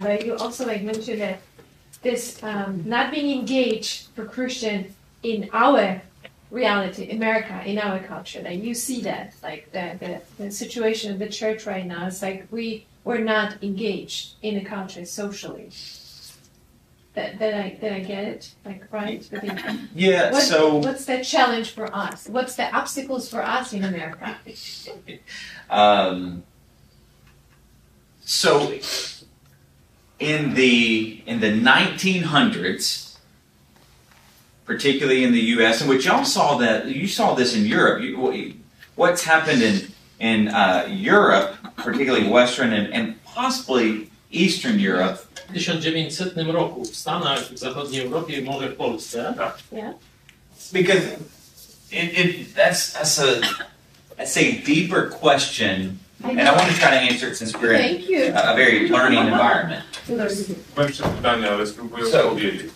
But you also like mentioned that this um, not being engaged for Christian in our reality, America, in our culture, that you see that like the, the, the situation of the church right now it's like we we're not engaged in the culture socially. That, that I that I get it like right. Yeah, What, so what's the challenge for us? What's the obstacles for us in America? um, so in the in the 1900s, particularly in the U.S., and which y'all saw that you saw this in Europe. You, what's happened in in uh, Europe, particularly Western and, and possibly Eastern Europe, W 1900 roku w Stanach, w zachodniej Europie i może w Polsce because it, it that's that's a that's a deeper question, I and I want to try to answer it since we're in you. a, a very learning environment. Powiem trzy pytania, ale spróbuję So- odpowiedzieć.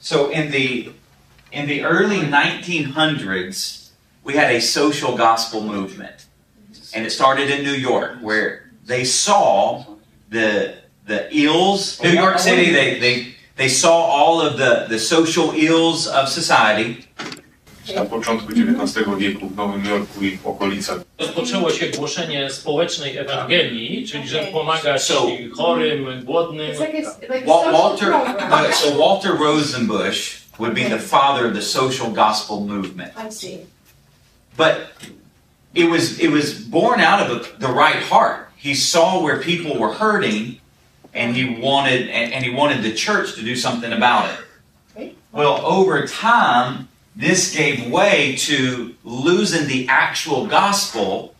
So in the in the early 1900s, we had a social gospel movement, and it started in New York, where they saw the the ills. New York City, they they they saw all of the the social ills of society, Na początku XIX wieku w Nowym Jorku i w okolicach. rozpoczęło się głoszenie społecznej Ewangelii, czyli żeby Okay. pomagać So- chorym, głodnym. It's like a, like a Wa- social Walter, program. so Walter Rosenbusch would be the father of the social gospel movement. I see. But it was it was born out of the, the right heart. He saw where people were hurting, and he wanted and, and he wanted the church to do something about it. Well, over time, this gave way to losing the actual gospel,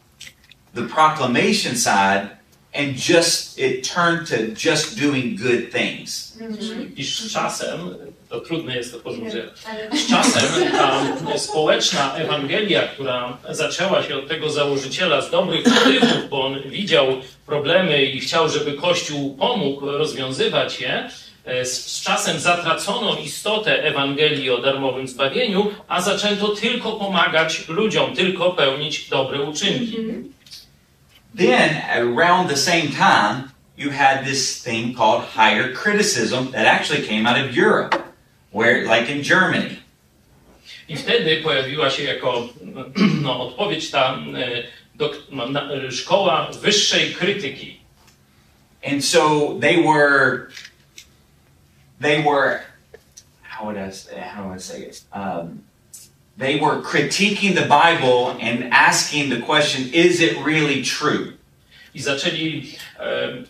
the proclamation side, and just it turned to just doing good things. I z czasem, to trudne jest to porządzenie, z czasem ta społeczna Ewangelia, która zaczęła się od tego założyciela z dobrych motywów, bo on widział problemy i chciał, żeby Kościół pomógł rozwiązywać je, e, z, z czasem zatracono istotę Ewangelii o darmowym zbawieniu, a zaczęto tylko pomagać ludziom, tylko pełnić dobre uczynki. Then, around the same time, you had this thing called higher criticism that actually came out of Europe, where, like in Germany. I wtedy pojawiła się jako no, odpowiedź ta dok, na, szkoła wyższej krytyki. And so they were, they were, how would I say, how would I say it? Um, they were critiquing the Bible and asking the question, is it really true? I zaczęli e,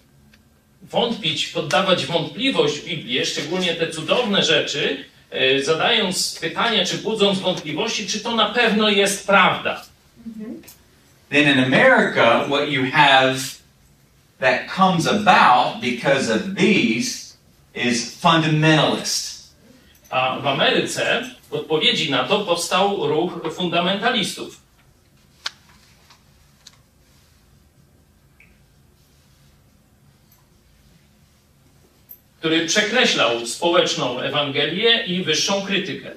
wątpić, poddawać wątpliwość Biblię, szczególnie te cudowne rzeczy, e, zadając pytania, czy budząc wątpliwości, czy to na pewno jest prawda. Then in America, what you have that comes about because of these is fundamentalist. A w Ameryce w odpowiedzi na to powstał ruch fundamentalistów. Który przekreślał społeczną Ewangelię i wyższą krytykę.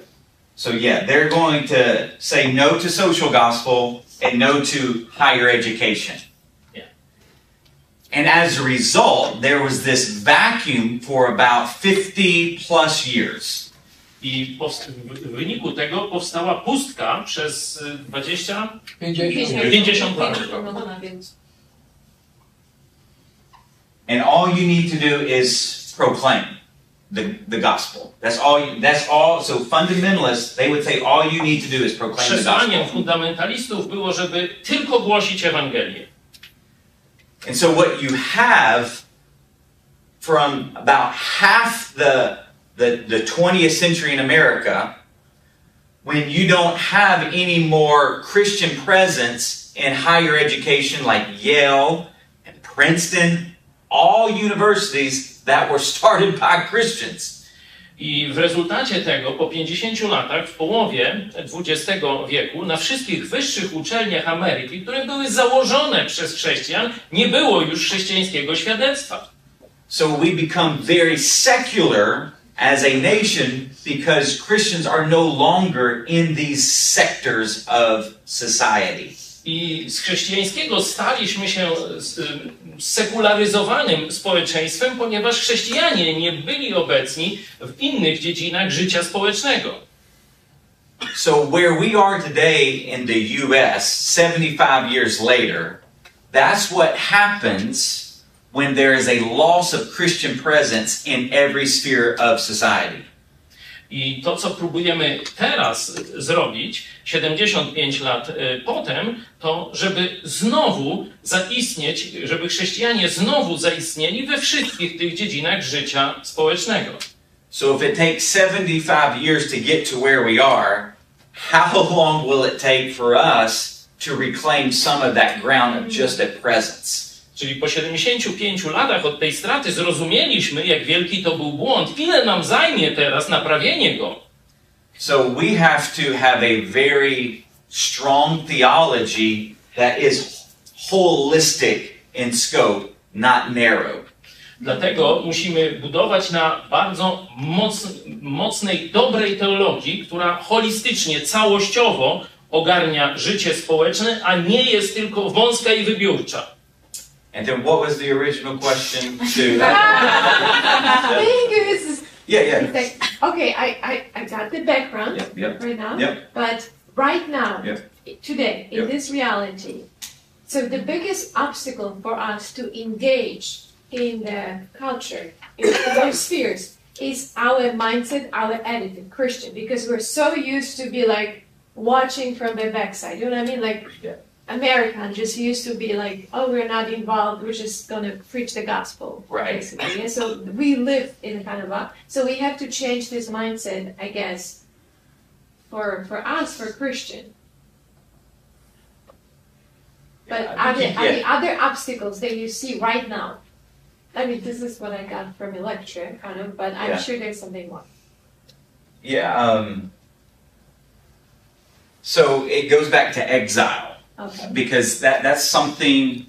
So yeah, they're going to say no to social gospel and no to higher education. Yeah. And as a result, there was this vacuum for about 50 plus years. I w wyniku tego powstała pustka przez y, 20, 50. 50 lat. And all you need to do is proclaim the, the gospel. That's all you, that's all so fundamentalists, they would say all you need to do is proclaim the gospel. fundamentalistów było, żeby tylko głosić Ewangelię. And so what you have from about half the, the, the 20th century in America, when you don't have any more Christian presence in higher education like Yale and Princeton, all universities that were started by Christians. I w rezultacie tego, po 50 latach, w połowie XX wieku, na wszystkich wyższych uczelniach Ameryki, które były założone przez chrześcijan, nie było już chrześcijańskiego świadectwa. So we become very secular as a nation because Christians are no longer in these sectors of society. I z chrześcijańskiego staliśmy się sekularyzowanym społeczeństwem, ponieważ chrześcijanie nie byli obecni w innych dziedzinach życia społecznego. So, where we are today in the US, 75 years later, that's what happens when there is a loss of Christian presence in every sphere of society. I to, co próbujemy teraz zrobić, 75 lat y, potem, to żeby znowu zaistnieć, żeby chrześcijanie znowu zaistnieli we wszystkich tych dziedzinach życia społecznego. So, if it takes 75 years to get to where we are, how long will it take for us to reclaim some of that ground of just at presence? Czyli po 75 latach od tej straty zrozumieliśmy, jak wielki to był błąd. Ile nam zajmie teraz naprawienie go? So we have to have a very strong theology that is holistic in scope, not narrow. Dlatego musimy budować na bardzo moc, mocnej, dobrej teologii, która holistycznie, całościowo ogarnia życie społeczne, a nie jest tylko wąska i wybiórcza. And then what was the original question to I think it was Yeah, yeah. Okay, I, I, I got the background Yep, yep. right now, Yep. but right now, today, in this reality, so the biggest obstacle for us to engage in the culture, in those spheres, is our mindset, our attitude, Christian, because we're so used to be like watching from the backside. You know what I mean? Like Yeah. American just used to be like, oh, we're not involved. We're just gonna preach the gospel, Right. Basically, yeah? So we live in a kind of a. So we have to change this mindset, I guess, for for us, for Christian. But Yeah, I are, think the, you- are the other obstacles that you see right now? I mean, this is what I got from your lecture, kind of, but I'm Yeah. sure there's something more. Yeah, um so it goes back to exile. Okay. because that that's something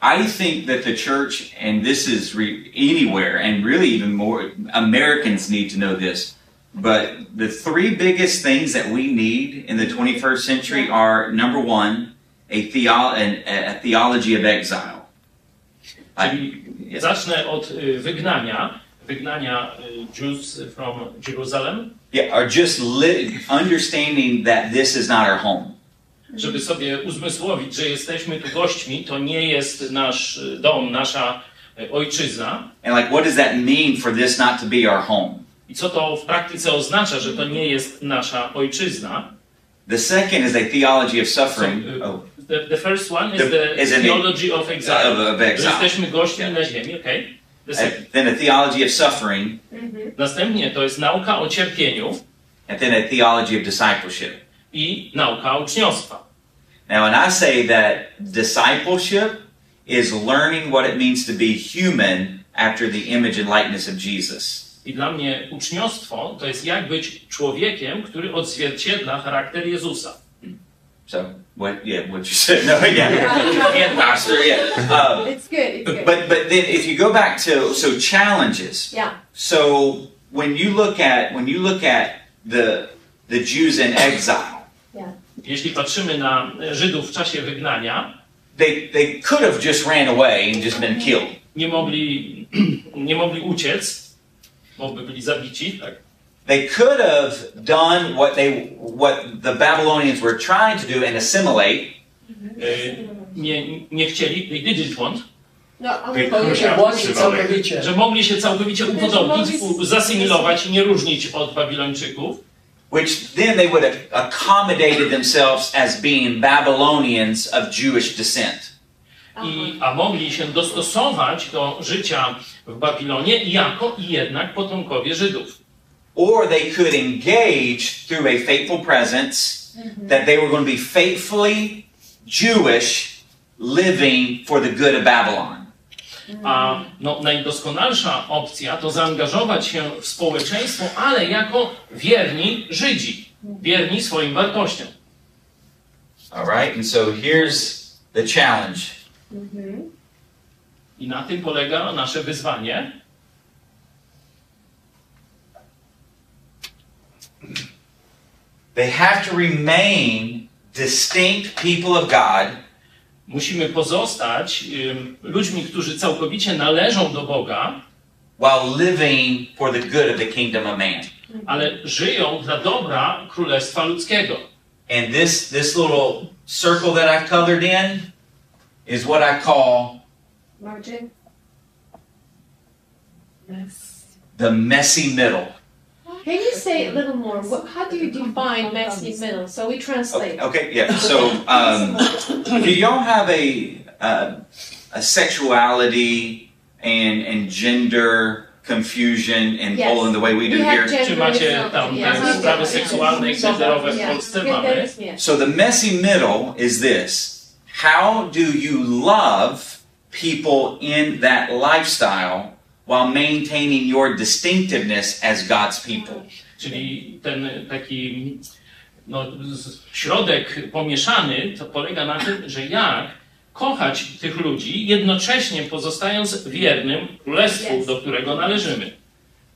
I think that the church and this is re- anywhere and really even more Americans need to know this. But the three biggest things that we need in the 21st century are number one, a, theo- an, a theology of exile. I- yes. zacznę od y, wygnania, wygnania y, Jews from Jerusalem, yeah, are just li- understanding that this is not our home. Żeby sobie uzmysłowić, że jesteśmy tu gośćmi, to nie jest nasz y, dom, nasza y, ojczyzna. And like, what does that mean for this not to be our home? I co to w praktyce oznacza, że to nie jest nasza ojczyzna? The second is a theology of suffering. So, uh, oh, The, the first one is The- the is theology of exile. of, of exile. jesteśmy gośćmi na ziemi, okej? The. And then a theology of suffering, Następnie to jest nauka o cierpieniu and then a theology of discipleship. I nauka uczniostwa. Now, when I say that discipleship is learning what it means to be human after the image and likeness of Jesus. I dla mnie uczniostwo to jest jak być człowiekiem, który odzwierciedla charakter Jezusa. So, what? Yeah, what you said? No, yeah, and pastor, yeah. Uh, It's good. It's good. but but then if you go back to so challenges. yeah. So when you look at when you look at the the Jews in exile, Jeśli patrzymy na Żydów w czasie wygnania, they they could have just ran away and just been killed. nie mogli, nie mogli uciec, bo by byli zabici, tak? They could have done what they what the Babylonians were trying to do and assimilate, Y, Nie, nie chcieli, they didn't want, No, Mogli się całkowicie. że mogli się całkowicie upodobnić, zasymilować i nie różnić od Babilończyków, which then they would have accommodated themselves as being Babylonians of Jewish descent. i, a mogli się dostosować do życia w Babilonie jako i jednak potomkowie Żydów. Or they could engage through a faithful presence mhm. that they were going to be faithfully Jewish living for the good of Babylon. A no, najdoskonalsza opcja to zaangażować się w społeczeństwo, ale jako wierni Żydzi, wierni swoim wartościom. All right, and so here's the challenge. I na tym polega nasze wyzwanie. They have to remain distinct people of God. Musimy pozostać ludźmi, którzy całkowicie należą do Boga, while living for the good of the kingdom of man. ale żyją dla dobra królestwa ludzkiego. And this this little circle that I've colored in is what I call Margin. Yes. the messy middle. Can you say a little more? What, how do you define messy middle? So we translate. Okay, okay, yeah. So, um, do y'all have a uh, a sexuality and and gender confusion in Yes. Poland the way we do We here? gender Czy macie equality. tam Yes, te we do. sprawy seksualne i genderowe w Yeah. Polsce mamy? So the messy middle is this: How do you love people in that lifestyle while maintaining your distinctiveness as God's people? Czyli ten taki no, środek pomieszany to polega na tym, że jak kochać tych ludzi, jednocześnie pozostając wiernym królestwu, Yes. do którego należymy.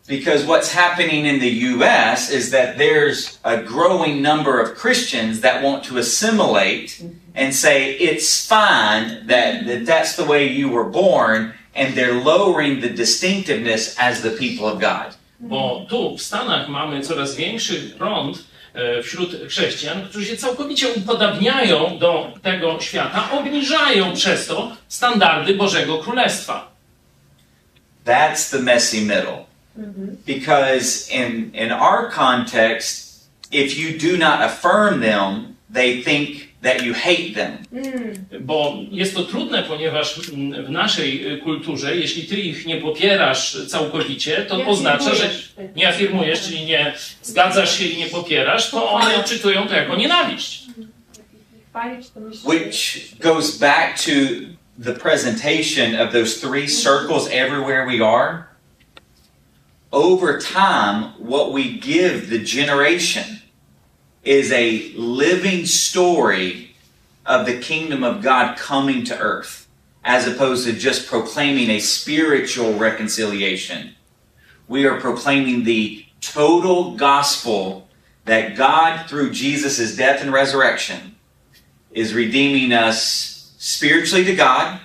Because what's happening in the US is that there's a growing number of Christians that want to assimilate and say it's fine that, that that's the way you were born, and they're lowering the distinctiveness as the people of God. Bo tu w Stanach mamy coraz większy prąd e, wśród chrześcijan, którzy się całkowicie upodabniają do tego świata, obniżają przez to standardy Bożego Królestwa. That's the messy middle. Because in, in our context, if you do not affirm them, they think that you hate them. Bo jest to trudne, ponieważ mm, w naszej y, kulturze, jeśli ty ich nie popierasz całkowicie, to Nie oznacza, że nie afirmujesz, czyli nie zgadzasz się i nie popierasz, to one odczytują to jako nienawiść. Which goes back to the presentation of those three circles everywhere we are. Over time, what we give the generation is a living story of the kingdom of God coming to earth, as opposed to just proclaiming a spiritual reconciliation. We are proclaiming the total gospel that God, through Jesus' death and resurrection, is redeeming us spiritually to God,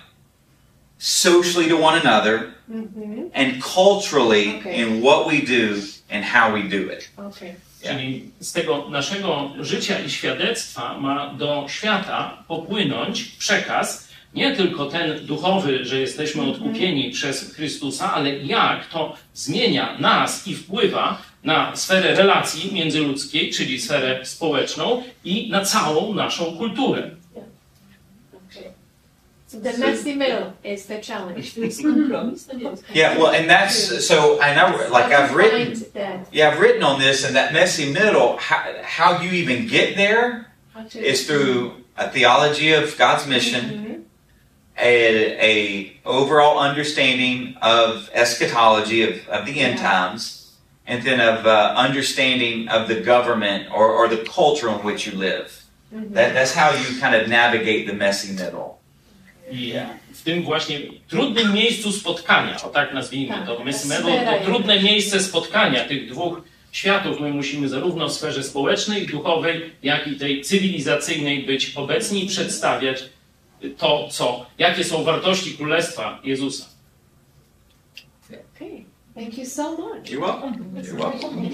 socially to one another, Mhm. and culturally Okay. in what we do and how we do it. Okay. Czyli z tego naszego życia i świadectwa ma do świata popłynąć przekaz, nie tylko ten duchowy, że jesteśmy odkupieni przez Chrystusa, ale jak to zmienia nas i wpływa na sferę relacji międzyludzkiej, czyli sferę społeczną i na całą naszą kulturę. Okay. So the messy middle is the challenge. Yeah, well, and that's so I know, like I've written, yeah, I've written on this, and that messy middle. How, how you even get there how to- is through a theology of God's mission, Mhm. a, a overall understanding of eschatology of, of the end times, and then of uh, understanding of the government or, or the culture in which you live. Mhm. That, that's how you kind of navigate the messy middle. I w tym właśnie trudnym miejscu spotkania, o tak nazwijmy Tak, to, Miss sfera Medal, to trudne miejsce spotkania tych dwóch światów. My musimy zarówno w sferze społecznej, duchowej, jak i tej cywilizacyjnej być obecni i przedstawiać to, co, jakie są wartości Królestwa Jezusa. Okay. Thank you so much. You're welcome. You're welcome.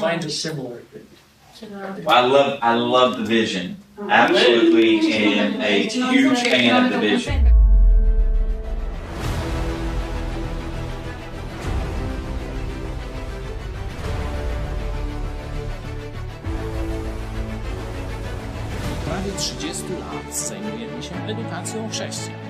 Mine is similar. I love I love the vision. Absolutely am a huge fan of the vision. Od prawie 30 lat zajmujemy się edukacją chrześcijan,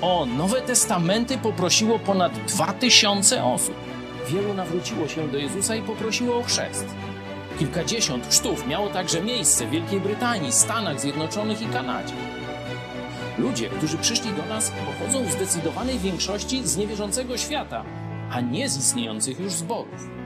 o Nowe Testamenty poprosiło ponad 2000 osób. Wielu nawróciło się do Jezusa i poprosiło o chrzest. Kilkadziesiąt chrztów miało także miejsce w Wielkiej Brytanii, Stanach Zjednoczonych i Kanadzie. Ludzie, którzy przyszli do nas, pochodzą w zdecydowanej większości z niewierzącego świata, a nie z istniejących już zborów.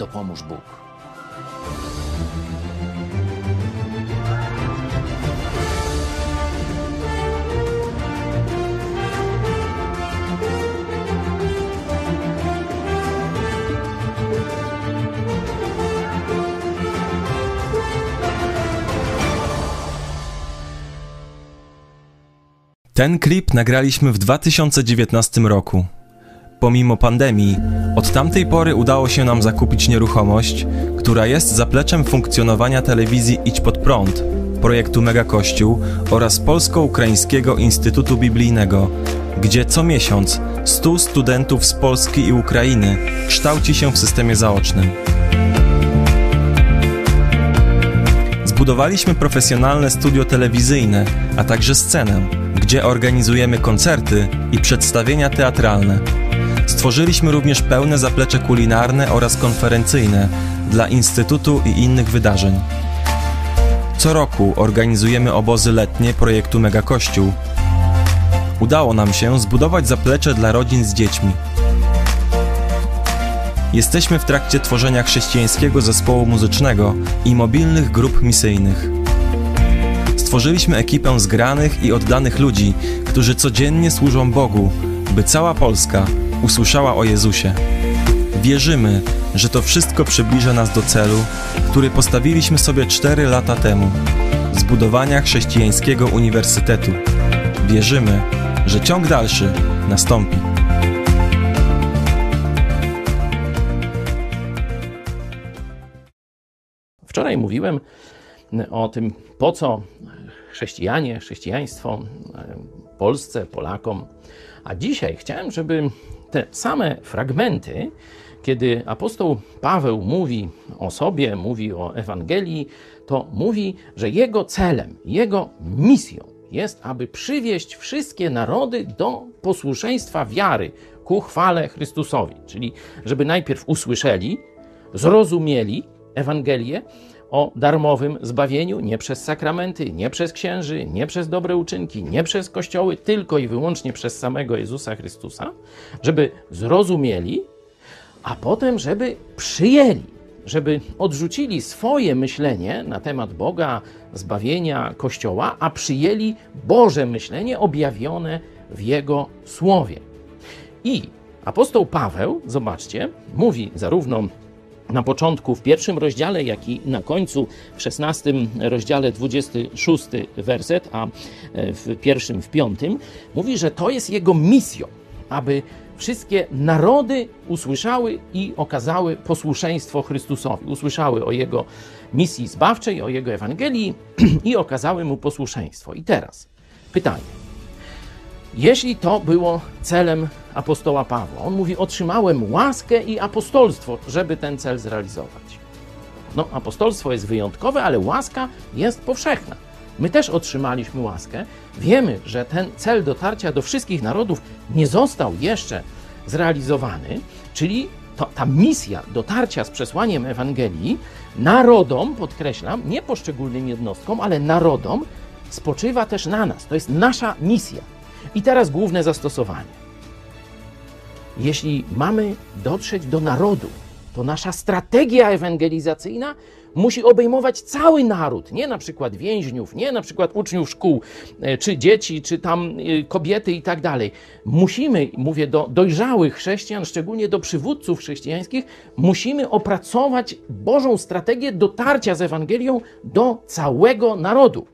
Dopomóż Bóg. Ten klip nagraliśmy w 2019 roku. Pomimo pandemii, od tamtej pory udało się nam zakupić nieruchomość, która jest zapleczem funkcjonowania telewizji Idź Pod Prąd, projektu Mega Kościół oraz Polsko-Ukraińskiego Instytutu Biblijnego, gdzie co miesiąc 100 studentów z Polski i Ukrainy kształci się w systemie zaocznym. Zbudowaliśmy profesjonalne studio telewizyjne, a także scenę, gdzie organizujemy koncerty i przedstawienia teatralne. Stworzyliśmy również pełne zaplecze kulinarne oraz konferencyjne dla Instytutu i innych wydarzeń. Co roku organizujemy obozy letnie projektu Mega Kościół. Udało nam się zbudować zaplecze dla rodzin z dziećmi. Jesteśmy w trakcie tworzenia chrześcijańskiego zespołu muzycznego i mobilnych grup misyjnych. Stworzyliśmy ekipę zgranych i oddanych ludzi, którzy codziennie służą Bogu, by cała Polska usłyszała o Jezusie. Wierzymy, że to wszystko przybliża nas do celu, który postawiliśmy sobie 4 lata temu zbudowania chrześcijańskiego uniwersytetu. Wierzymy, że ciąg dalszy nastąpi. Wczoraj mówiłem o tym, po co chrześcijanie, chrześcijaństwo Polsce, Polakom. A dzisiaj chciałem, żeby te same fragmenty, kiedy apostoł Paweł mówi o sobie, mówi o Ewangelii, to mówi, że jego celem, jego misją jest, aby przywieść wszystkie narody do posłuszeństwa wiary ku chwale Chrystusowi. Czyli, żeby najpierw usłyszeli, zrozumieli Ewangelię, o darmowym zbawieniu nie przez sakramenty, nie przez księży, nie przez dobre uczynki, nie przez kościoły, tylko i wyłącznie przez samego Jezusa Chrystusa, żeby zrozumieli, a potem, żeby przyjęli, żeby odrzucili swoje myślenie na temat Boga, zbawienia Kościoła, a przyjęli Boże myślenie objawione w Jego Słowie. I apostoł Paweł, zobaczcie, mówi zarówno na początku, w pierwszym rozdziale, jak i na końcu, w szesnastym rozdziale, 26 werset, a e, w pierwszym, w piątym, mówi, że to jest jego misją, aby wszystkie narody usłyszały i okazały posłuszeństwo Chrystusowi. Usłyszały o jego misji zbawczej, o jego Ewangelii i okazały mu posłuszeństwo. I teraz pytanie. Jeśli to było celem apostoła Pawła, on mówi: Otrzymałem łaskę i apostolstwo, żeby ten cel zrealizować. No, apostolstwo jest wyjątkowe, ale łaska jest powszechna. My też otrzymaliśmy łaskę. Wiemy, że ten cel dotarcia do wszystkich narodów nie został jeszcze zrealizowany, czyli to, ta misja dotarcia z przesłaniem Ewangelii narodom, podkreślam, nie poszczególnym jednostkom, ale narodom, spoczywa też na nas. To jest nasza misja. I teraz główne zastosowanie. Jeśli mamy dotrzeć do narodu, to nasza strategia ewangelizacyjna musi obejmować cały naród, nie na przykład więźniów, nie na przykład uczniów szkół, e, czy dzieci, czy tam e, kobiety i tak dalej. Musimy, mówię do dojrzałych chrześcijan, szczególnie do przywódców chrześcijańskich, musimy opracować Bożą strategię dotarcia z Ewangelią do całego narodu.